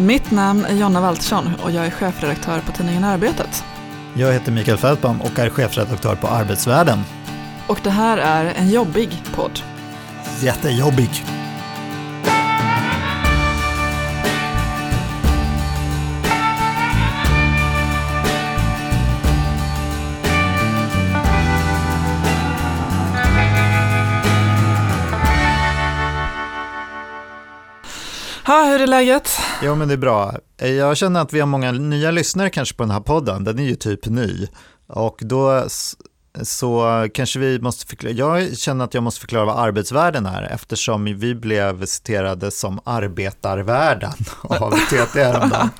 Mitt namn är Jonna Waltersson och jag är chefredaktör på tidningen Arbetet. Jag heter Mikael Fältbaum och är chefredaktör på Arbetsvärlden. Och det här är en jobbig podd. Jättejobbig. Ha, hur är läget? Jo, men det är bra. Eh, jag känner att vi har många nya lyssnare kanske på den här podden. Den är ju typ ny. Och då så kanske vi måste förklara, jag känner att jag måste förklara vad arbetsvärlden är eftersom vi blev citerade som arbetarvärlden av TT häromdagen.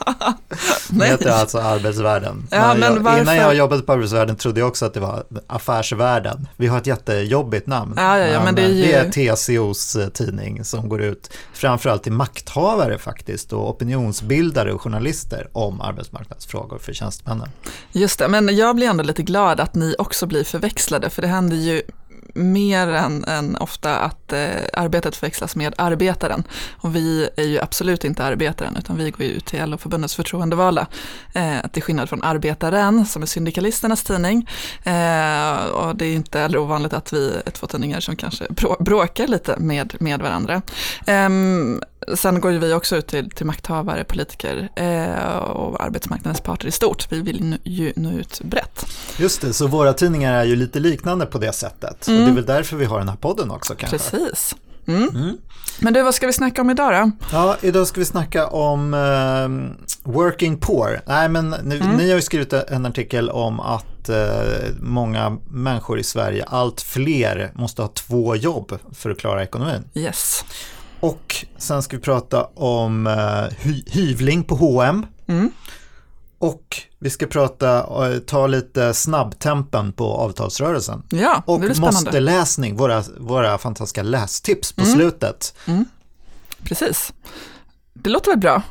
Det heter alltså arbetsvärlden. Ja, jag? Innan jag jobbade på arbetsvärlden trodde jag också att det var affärsvärlden. Vi har ett jättejobbigt namn. Ja, ja, ja, men det är ju- det är TCOs tidning som går ut framförallt till makthavare faktiskt och opinionsbildare och journalister om arbetsmarknadsfrågor för tjänstemännen. Just det, men jag blir ändå lite glad att ni också blir förväxlade, för det händer ju mer än, än ofta att eh, arbetet förväxlas med arbetaren. Och vi är ju absolut inte arbetaren, utan vi går ju ut till LO-förbundets förtroendevalda. Eh, till skillnad från Arbetaren, som är syndikalisternas tidning. Eh, och det är inte heller ovanligt att vi är två tidningar som kanske brå- bråkar lite med, med varandra. Ehm, sen går ju vi också ut till, till makthavare, politiker eh, och arbetsmarknadens parter i stort. Vi vill nu, ju nå ut brett. Just det, så våra tidningar är ju lite liknande på det sättet. Och det är väl därför vi har den här podden också kanske. Precis. Mm. Men du, vad ska vi snacka om idag då? Ja, idag ska vi snacka om eh, working poor. Nej, men ni, Mm. ni har ju skrivit en artikel om att eh, många människor i Sverige, allt fler, måste ha två jobb för att klara ekonomin. Yes. Och sen ska vi prata om eh, hy hyvling på H&M. Mm. Och vi ska prata, eh, ta lite snabbtempen på avtalsrörelsen. Ja, Och det blir spännande. måste-läsning, våra, våra fantastiska lästips Mm. på slutet. Precis. Det låter väl bra?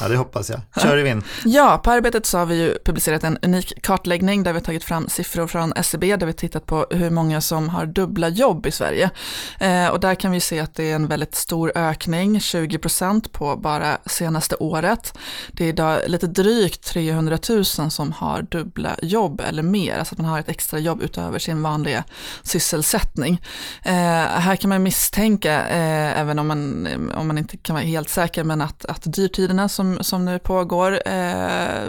Ja, det hoppas jag. Kör i vind. Ja, på Arbetet så har vi ju publicerat en unik kartläggning där vi har tagit fram siffror från SCB där vi tittat på hur många som har dubbla jobb i Sverige. Eh, och där kan vi se att det är en väldigt stor ökning, 20% på bara senaste året. Det är idag lite drygt 300 000 som har dubbla jobb eller mer, alltså att man har ett extra jobb utöver sin vanliga sysselsättning. Eh, här kan man misstänka, eh, även om man, om man inte kan vara helt säker, men att, att dyrtiderna som, som nu pågår eh,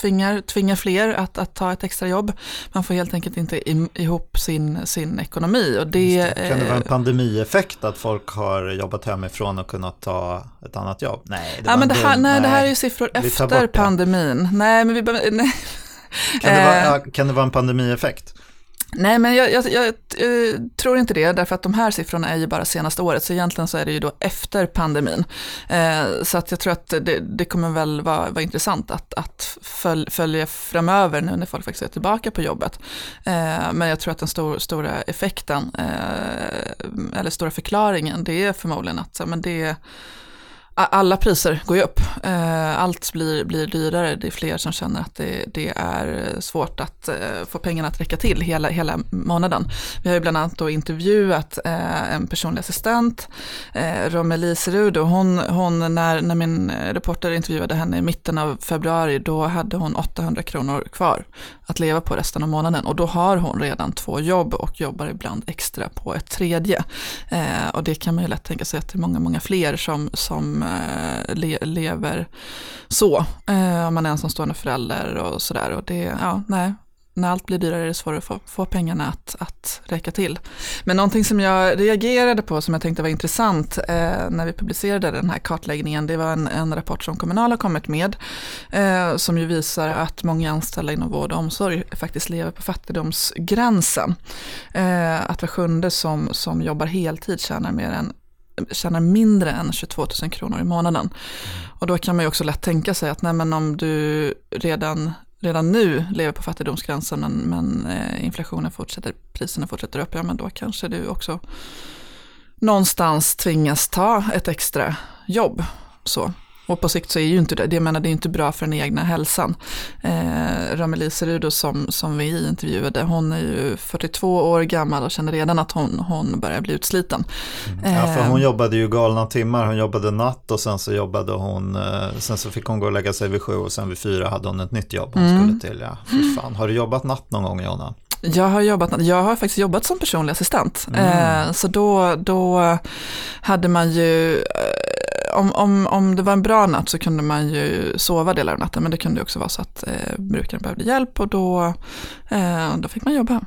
tvingar, tvingar fler att, att ta ett extra jobb. Man får helt enkelt inte ihop sin, sin ekonomi. Och det, Kan det vara en eh, pandemieffekt att folk har jobbat hemifrån och kunnat ta ett annat jobb? Nej, det Ja, men en det här, dum- nej, det här är ju siffror efter det. pandemin. Nej, men vi nej. Kan det, vara, Eh. kan det vara en pandemieffekt? Nej, men jag, jag, jag eh, tror inte det, därför att de här siffrorna är ju bara senaste året, så egentligen så är det ju då efter pandemin. Eh, så att jag tror att det, det kommer väl vara, vara intressant att, att följ, följa framöver nu när folk faktiskt är tillbaka på jobbet. Eh, men jag tror att den stor, stora effekten, eh, eller stora förklaringen, det är förmodligen att men det alla priser går ju upp. Eh, allt blir, blir dyrare. Det är fler som känner att det, det är svårt att eh, få pengarna att räcka till hela, hela månaden. Vi har ju bland annat då intervjuat eh, en personlig assistent, eh, Romy och hon, hon när, när min reporter intervjuade henne i mitten av februari, då hade hon 800 kronor kvar att leva på resten av månaden. Och då har hon redan två jobb och jobbar ibland extra på ett tredje. Eh, och det kan man ju lätt tänka sig att det är många, många fler som, som eh, le, lever så. Eh, om man är ensamstående förälder och sådär. Och det, ja, nej. När allt blir dyrare är det svårare att få, få pengarna att, att räcka till. Men någonting som jag reagerade på som jag tänkte var intressant eh, när vi publicerade den här kartläggningen, det var en, en rapport som Kommunal har kommit med, eh, som ju visar att många anställda inom vård och omsorg faktiskt lever på fattigdomsgränsen. Eh, att var sjunde som, som jobbar heltid tjänar mer än tjänar mindre än 22 000 kronor i månaden. Och då kan man ju också lätt tänka sig att nej, men om du redan, redan nu lever på fattigdomsgränsen men, men eh, inflationen fortsätter, priserna fortsätter upp, ja men då kanske du också någonstans tvingas ta ett extra jobb. Så. Och på sikt så är ju inte det, jag menar det är inte bra för den egna hälsan. Eh, Ramelie Serudo som, som vi intervjuade, hon är ju 42 år gammal och känner redan att hon, hon börjar bli utsliten. Mm. Ja, för hon jobbade ju galna timmar, hon jobbade natt och sen så jobbade hon, eh, sen så fick hon gå och lägga sig vid sju och sen vid fyra hade hon ett nytt jobb hon mm. skulle till. Ja, fy fan. Har du jobbat natt någon gång Jonna? Jag har, jobbat, jag har faktiskt jobbat som personlig assistent. Mm. Eh, så då, då hade man ju, eh, om, om, om det var en bra natt så kunde man ju sova delar av natten, men det kunde också vara så att eh, brukaren behövde hjälp och då, eh, då fick man jobba.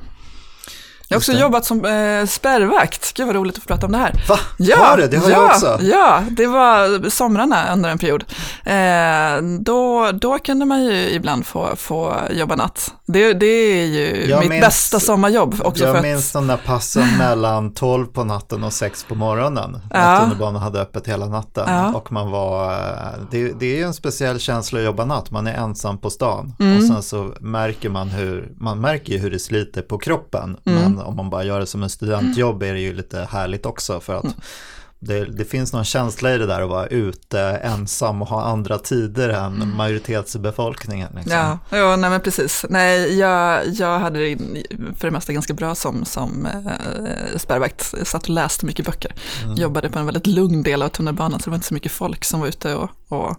Jag har också jobbat som eh, spärrvakt. Gud vad roligt att få prata om det här. Va? Ja, har du? Det har ja, jag också. Ja, det var somrarna under en period. Eh, då, då kunde man ju ibland få, få jobba natt. Det, det är ju jag mitt minns, bästa sommarjobb. Också jag minns att... de där passen mellan 12 på natten och 6 på morgonen. Ja. tunnelbanan hade öppet hela natten. Ja. Och man var, eh, det, det är ju en speciell känsla att jobba natt. Man är ensam på stan. Mm. Och sen så märker man hur, man märker hur det sliter på kroppen. Mm. Men om man bara gör det som en studentjobb är det ju lite härligt också för att mm det, det, finns någon känsla i det där att vara ute ensam och ha andra tider än mm. majoritetsbefolkningen. Liksom. Ja, ja nej men precis. Nej, jag, jag hade det för det mesta ganska bra som, som eh, spärrvakt. Jag satt och läste mycket böcker. Mm. Jobbade på en väldigt lugn del av tunnelbanan så det var inte så mycket folk som var ute och, och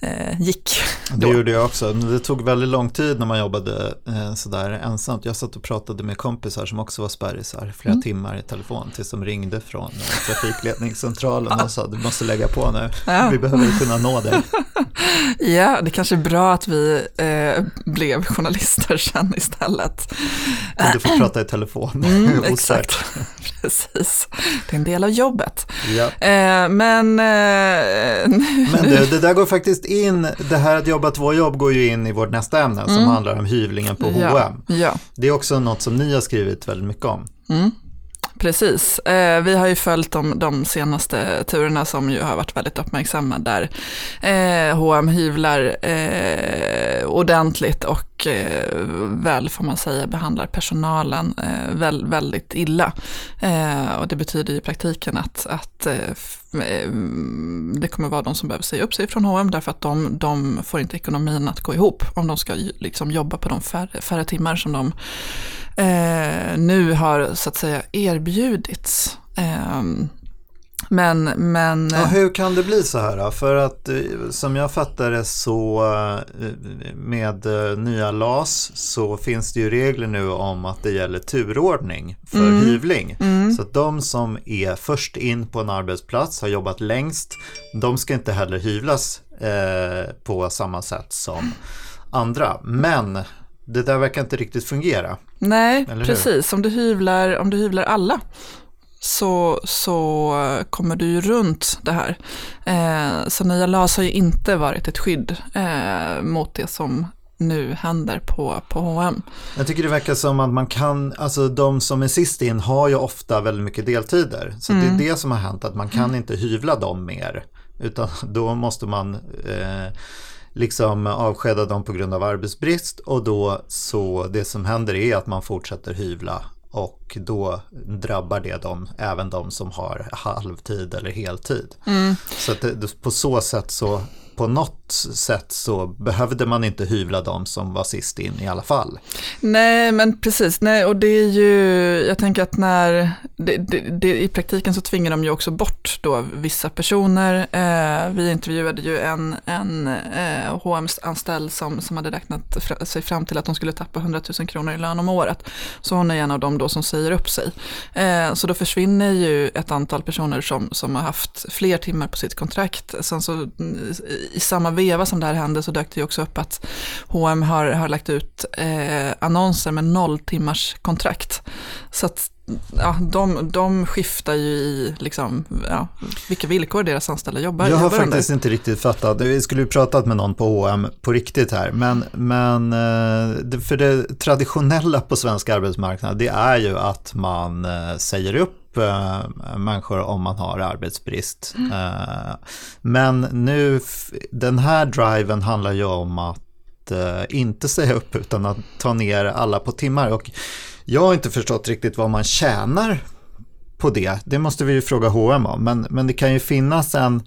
eh, gick. Det gjorde jag också. Det tog väldigt lång tid när man jobbade eh, sådär ensamt. Jag satt och pratade med kompisar som också var spärrisar flera mm. timmar i telefon tills de ringde från eh, trafikledning centralen och sa du måste lägga på nu, ja. vi behöver kunna nå dig. ja, det kanske är bra att vi eh, blev journalister sen istället. Du få prata i telefon? Mm, exakt, precis. Det är en del av jobbet. Ja. Eh, men... Eh, men du, det där går faktiskt in, det här att jobba två jobb går ju in i vårt nästa ämne som mm. handlar om hyvlingen på ja. H&M. Ja. Det är också något som ni har skrivit väldigt mycket om. Mm. Precis. Eh, vi har ju följt de, de, senaste turerna som ju har varit väldigt uppmärksamma där eh, H&M hyvlar eh, ordentligt och eh, väl får man säga behandlar personalen eh, väl, väldigt illa. Eh, och det betyder i praktiken att, att eh, eh, det kommer vara de som behöver säga upp sig från H&M därför att de, de får inte ekonomin att gå ihop om de ska liksom jobba på de färre, färre timmar som de eh, nu har så att säga erbjudits. Eh, men, men... Ja, hur kan det bli så här? För att eh, som jag fattar det så eh, med eh, nya LAS så finns det ju regler nu om att det gäller turordning för mm. hyvling. Mm. Så att de som är först in på en arbetsplats, har jobbat längst, de ska inte heller hyvlas eh, på samma sätt som andra. Men det där verkar inte riktigt fungera. Nej, precis. Om du, hyvlar, om du hyvlar alla så, så kommer du ju runt det här. Eh, så nya LAS har ju inte varit ett skydd eh, mot det som nu händer på, på H&M. Jag tycker det verkar som att man kan, alltså de som är sist in har ju ofta väldigt mycket deltider. Så mm. det är mm. det som har hänt, att man kan inte hyvla dem mer. Utan då måste man eh, liksom avskeda dem på grund av arbetsbrist och då så det som händer är att man fortsätter hyvla och då drabbar det dem, även de som har halvtid eller heltid. Mm. Så att det, på så sätt så på något sätt så behövde man inte hyvla dem som var sist in i alla fall. Nej, men precis. Nej, och det är ju, jag tänker att när, det, det, det, i praktiken så tvingar de ju också bort då vissa personer. Eh, vi intervjuade ju en, en eh, H&M-anställd som, som hade räknat sig fram till att de skulle tappa 100 000 kronor i lön om året. Så hon är en av dem då som säger upp sig. Eh, så då försvinner ju ett antal personer som, som har haft fler timmar på sitt kontrakt. Sen så i samma veva som det här hände så dök det ju också upp att H&M har, har lagt ut eh, annonser med noll timmars kontrakt. Så att ja, de, de skiftar ju i liksom, ja, vilka villkor deras anställda jobbar Jag har faktiskt inte riktigt fattat. Vi skulle ju pratat med någon på H&M på riktigt här. Men, men eh, för det traditionella på svensk arbetsmarknad det är ju att man eh, säger upp Eh, människor om man har arbetsbrist. Mm. Men nu, den här driven handlar ju om att eh, inte säga upp utan att ta ner alla på timmar. Och jag har inte förstått riktigt vad man tjänar på det. Det måste vi ju fråga H&M om. Men, men det kan ju finnas en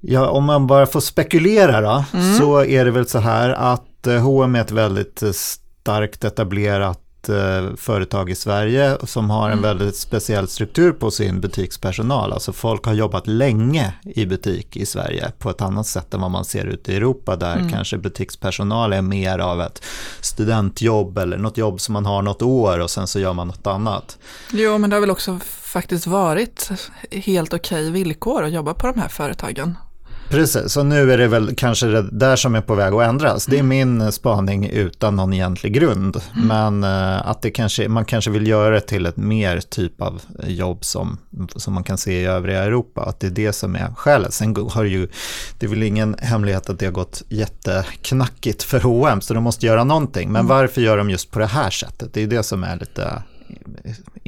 Ja, om man bara får spekulera då, mm. så är det väl så här att H&M är ett väldigt starkt etablerat Eh, företag i Sverige som har en mm. väldigt speciell struktur på sin butikspersonal. Alltså folk har jobbat länge i butik i Sverige på ett annat sätt än vad man ser ute i Europa där mm. kanske butikspersonal är mer av ett studentjobb eller något jobb som man har något år och sen så gör man något annat. Jo, men det har väl också faktiskt varit helt okej villkor att jobba på de här företagen. Precis, så nu är det väl kanske det där som är på väg att ändras. Det är mm. min spaning utan någon egentlig grund. Mm. Men uh, att det kanske, man kanske vill göra det till ett mer typ av jobb som, som man kan se i övriga Europa. Att det är det som är skälet. Sen har det ju, det är väl ingen hemlighet att det har gått jätteknackigt för H&M så de måste göra någonting. Men mm. varför gör de just på det här sättet? Det är det som är lite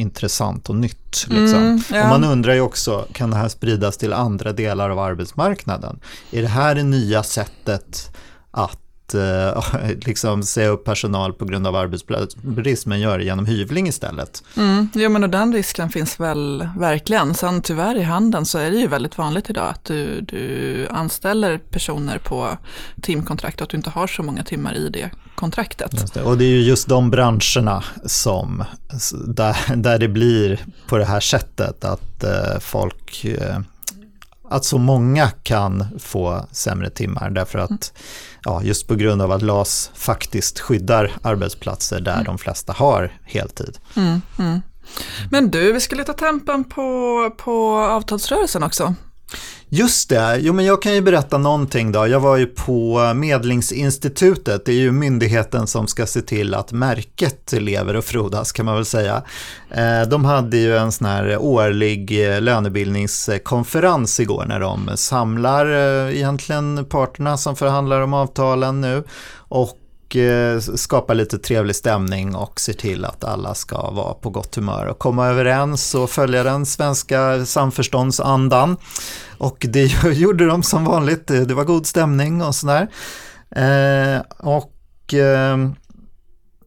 intressant och nytt. Liksom. Mm, ja. Och man undrar ju också, kan det här spridas till andra delar av arbetsmarknaden? Är det här det nya sättet att eh, liksom säga upp personal på grund av arbetsbrist, men gör det genom hyvling istället. Mm, jo, men och den risken finns väl verkligen. Sen tyvärr i handeln så är det ju väldigt vanligt idag att du, du anställer personer på timkontrakt och att du inte har så många timmar i det kontraktet. Det. Och det är ju just de branscherna som, där, där det blir på det här sättet att eh, folk eh, att så många kan få sämre timmar därför att mm. ja, just på grund av att LAS faktiskt skyddar arbetsplatser där mm. de flesta har heltid. Mm, mm. Men du, vi skulle ta tempen på, på avtalsrörelsen också. Just det, jo men jag kan ju berätta någonting då. Jag var ju på Medlingsinstitutet, det är ju myndigheten som ska se till att märket lever och frodas kan man väl säga. Eh, de hade ju en sån här årlig eh, lönebildningskonferens igår när de samlar eh, egentligen parterna som förhandlar om avtalen nu och Eh, skapa lite trevlig stämning och se till att alla ska vara på gott humör och komma överens och följa den svenska samförståndsandan. Och det gjorde de som vanligt, det var god stämning och sådär. Eh, och ehm,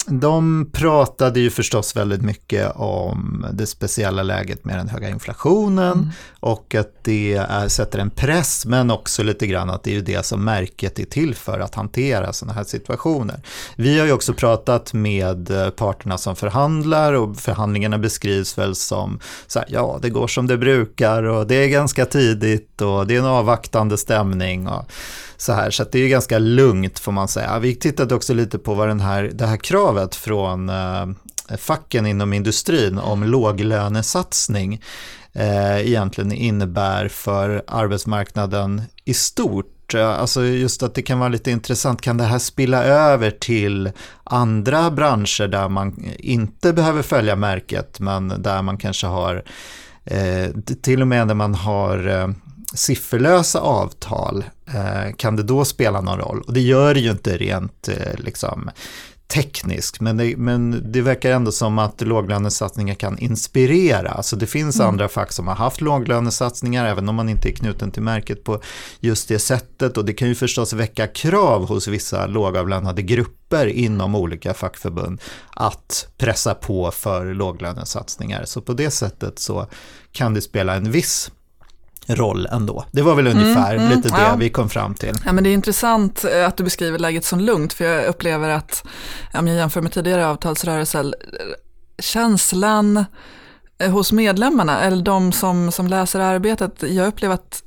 de pratade ju förstås väldigt mycket om det speciella läget med den höga inflationen mm. och att det är, sätter en press, men också lite grann att det är ju det som märket är till för, att hantera sådana här situationer. Vi har ju också pratat med parterna som förhandlar och förhandlingarna beskrivs väl som så här, ja, det går som det brukar och det är ganska tidigt och det är en avvaktande stämning. Och, så här, så det är ganska lugnt får man säga. Vi tittade också lite på vad den här, det här kravet från eh, facken inom industrin om låglönesatsning eh, egentligen innebär för arbetsmarknaden i stort. Alltså just att det kan vara lite intressant, kan det här spilla över till andra branscher där man inte behöver följa märket men där man kanske har, eh, till och med när man har eh, sifferlösa avtal, eh, kan det då spela någon roll? Och det gör det ju inte rent eh, liksom, tekniskt, men det, men det verkar ändå som att låglönesatsningar kan inspirera. Alltså det finns mm. andra fack som har haft låglönesatsningar, även om man inte är knuten till märket på just det sättet. Och det kan ju förstås väcka krav hos vissa lågavlönade grupper inom olika fackförbund att pressa på för låglönesatsningar. Så på det sättet så kan det spela en viss roll ändå. Det var väl mm, ungefär mm, lite det ja. vi kom fram till. Ja, men det är intressant eh, att du beskriver läget som lugnt, för jag upplever att, om jag jämför med tidigare avtalsrörelser, känslan eh, hos medlemmarna, eller de som, som läser arbetet, jag upplever att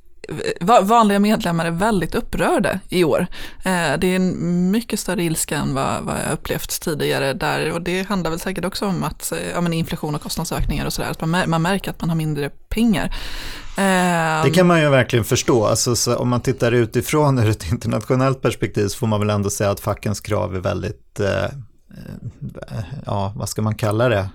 vanliga medlemmar är väldigt upprörda i år. Eh, det är en mycket större ilska än vad, vad jag upplevt tidigare där och det handlar väl säkert också om att eh, ja, men inflation och kostnadsökningar och sådär, att man, man märker att man har mindre pengar. Eh, det kan man ju verkligen förstå. Alltså, om man tittar utifrån ur ett internationellt perspektiv så får man väl ändå säga att fackens krav är väldigt, eh ja vad ska man kalla det,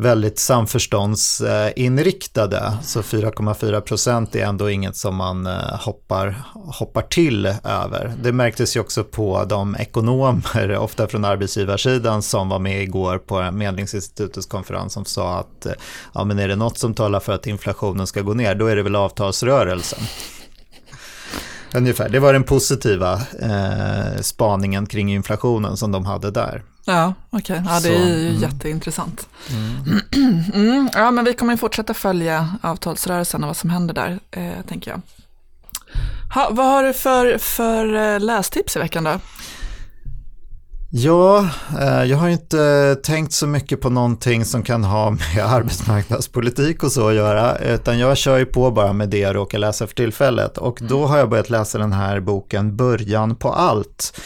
väldigt samförståndsinriktade. Så 4,4 procent är ändå inget som man eh, hoppar, hoppar till över. Det märktes ju också på de ekonomer, ofta från arbetsgivarsidan, som var med igår på Medlingsinstitutets konferens som sa att eh, ja, men är det något som talar för att inflationen ska gå ner, då är det väl avtalsrörelsen. Ungefär, det var den positiva eh, spaningen kring inflationen som de hade där. Ja, okej. Okay. Ja, det är ju mm. jätteintressant. Mm. Mm. Ja, men vi kommer fortsätta följa avtalsrörelsen och vad som händer där, eh, tänker jag. Ha, vad har du för, för eh, lästips i veckan då? Ja, eh, jag har inte tänkt så mycket på någonting som kan ha med arbetsmarknadspolitik och så att göra, utan jag kör ju på bara med det jag råkar läsa för tillfället. Och då mm. har jag börjat läsa den här boken Början på allt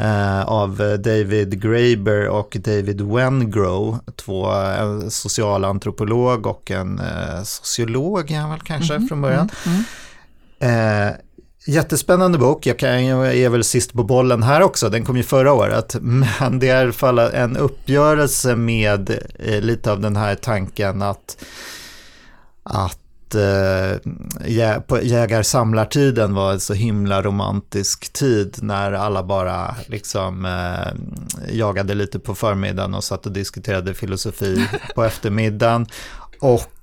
eh, av David Graeber och David Wengrow, två en socialantropolog och en sociolog, är väl kanske mm, från början. Mm, mm. Jättespännande bok, jag, kan, jag är väl sist på bollen här också, den kom ju förra året, men det är i alla fall en uppgörelse med eh, lite av den här tanken att, att eh, på jägar-samlartiden var en så himla romantisk tid när alla bara liksom eh, jagade lite på förmiddagen och satt och diskuterade filosofi på eftermiddagen. Och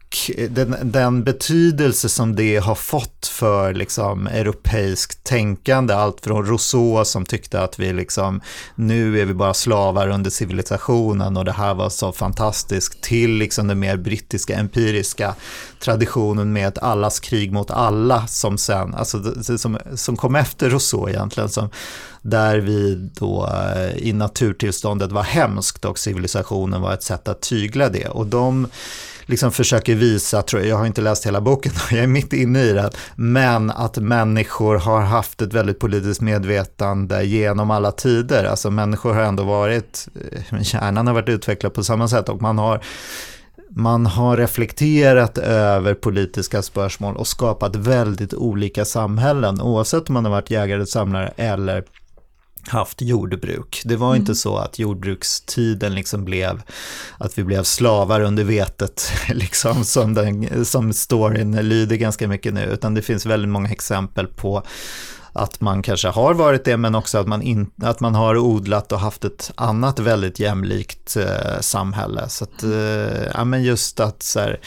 den, den, betydelse som det har fått för liksom, europeiskt tänkande, allt från Rousseau som tyckte att vi liksom, nu är vi bara slavar under civilisationen och det här var så fantastiskt, till liksom den mer brittiska empiriska traditionen med ett allas krig mot alla som sen, alltså som, som kom efter Rousseau egentligen, som, där vi då eh, i naturtillståndet var hemskt och civilisationen var ett sätt att tygla det. Och de liksom försöker visa, tror jag, jag har inte läst hela boken, jag är mitt inne i den, men att människor har haft ett väldigt politiskt medvetande genom alla tider. Alltså människor har ändå varit, eh, kärnan hjärnan har varit utvecklad på samma sätt och man har man har reflekterat över politiska spörsmål och skapat väldigt olika samhällen, oavsett om man har varit jägare, samlare eller haft jordbruk. Det var mm. inte så att jordbrukstiden liksom blev, att vi blev slavar under vetet, liksom som, den, som storyn lyder ganska mycket nu, utan det finns väldigt många exempel på att man kanske har varit det, men också att man, in, att man har odlat och haft ett annat väldigt jämlikt eh, samhälle. Så att, eh, ja men just att så här,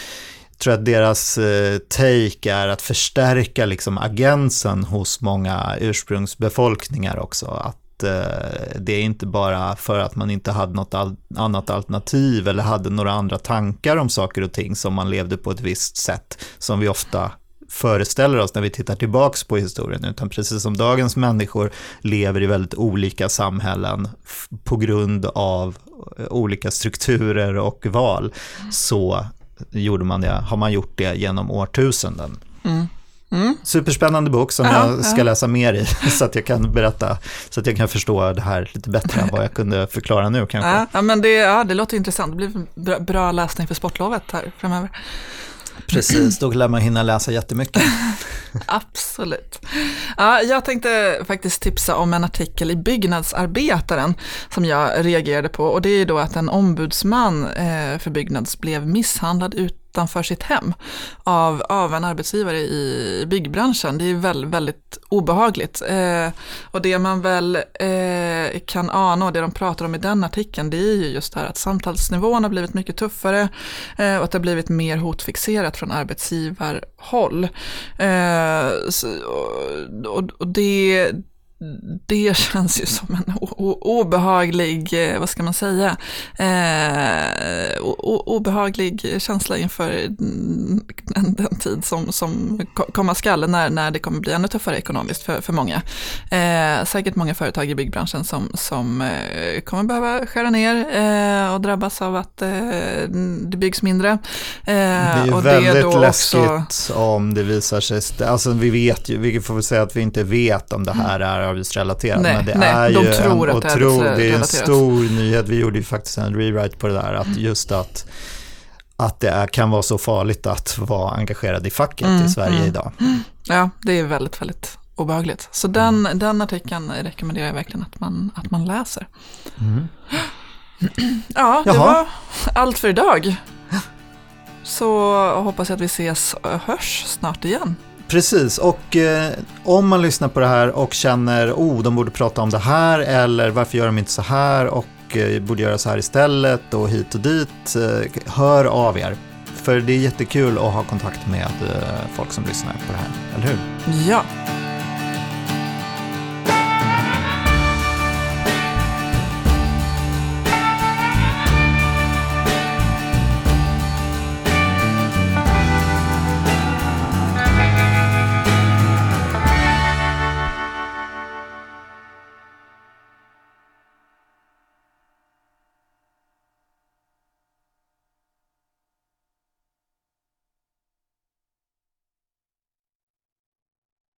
jag tror att deras eh, take är att förstärka liksom agensen hos många ursprungsbefolkningar också. Att Eh, det är inte bara för att man inte hade något annat alternativ eller hade några andra tankar om saker och ting som man levde på ett visst sätt som vi ofta föreställer oss när vi tittar tillbaks på historien, utan precis som dagens människor lever i väldigt olika samhällen på grund av eh, olika strukturer och val, så gjorde man det, har man gjort det genom årtusenden. Mm. Mm. Superspännande bok som ja, jag ska ja. läsa mer i så att jag kan berätta, så att jag kan förstå det här lite bättre än vad jag kunde förklara nu kanske. Ja, men det, ja, det låter intressant, det blir bra, bra läsning för sportlovet här framöver. Precis, då lär man hinna läsa jättemycket. Absolut. Ja, jag tänkte faktiskt tipsa om en artikel i Byggnadsarbetaren som jag reagerade på och det är då att en ombudsman eh, för Byggnads blev misshandlad ut utanför sitt hem av, av en arbetsgivare i byggbranschen. Det är väldigt, väldigt obehagligt. Eh, och det man väl eh, kan ana och det de pratar om i den artikeln det är ju just det här att samtalsnivån har blivit mycket tuffare eh, och att det har blivit mer hotfixerat från arbetsgivarhåll. Eh, så, och, och det det känns ju som en obehaglig, eh, vad ska man säga, eh, obehaglig känsla inför den, den tid som, som komma skall när, när det kommer bli ännu tuffare ekonomiskt för, för många. Eh, säkert många företag i byggbranschen som, som eh, kommer behöva skära ner eh, och drabbas av att eh, det byggs mindre. Det är väldigt läskigt också... om det visar sig, alltså vi vet ju, vi får väl säga att vi inte vet om det här är arbetsrelaterat. Nej, men det nej, är de ju tror en, att det är tro, Det är en stor nyhet. Vi gjorde ju faktiskt en rewrite på det där, att mm. just att att det är, kan vara så farligt att vara engagerad i facket mm, i Sverige mm. idag. Ja, det är väldigt, väldigt obehagligt. Så den, mm. den artikeln rekommenderar jag verkligen att man, att man läser. Mm. Ja, det Jaha. var allt för idag. Så hoppas jag att vi ses och hörs snart igen. Precis, och eh, om man lyssnar på det här och känner oh, de borde prata om det här eller varför gör de inte så här och eh, borde göra så här istället och hit och dit, eh, hör av er. För det är jättekul att ha kontakt med eh, folk som lyssnar på det här, eller hur? Ja.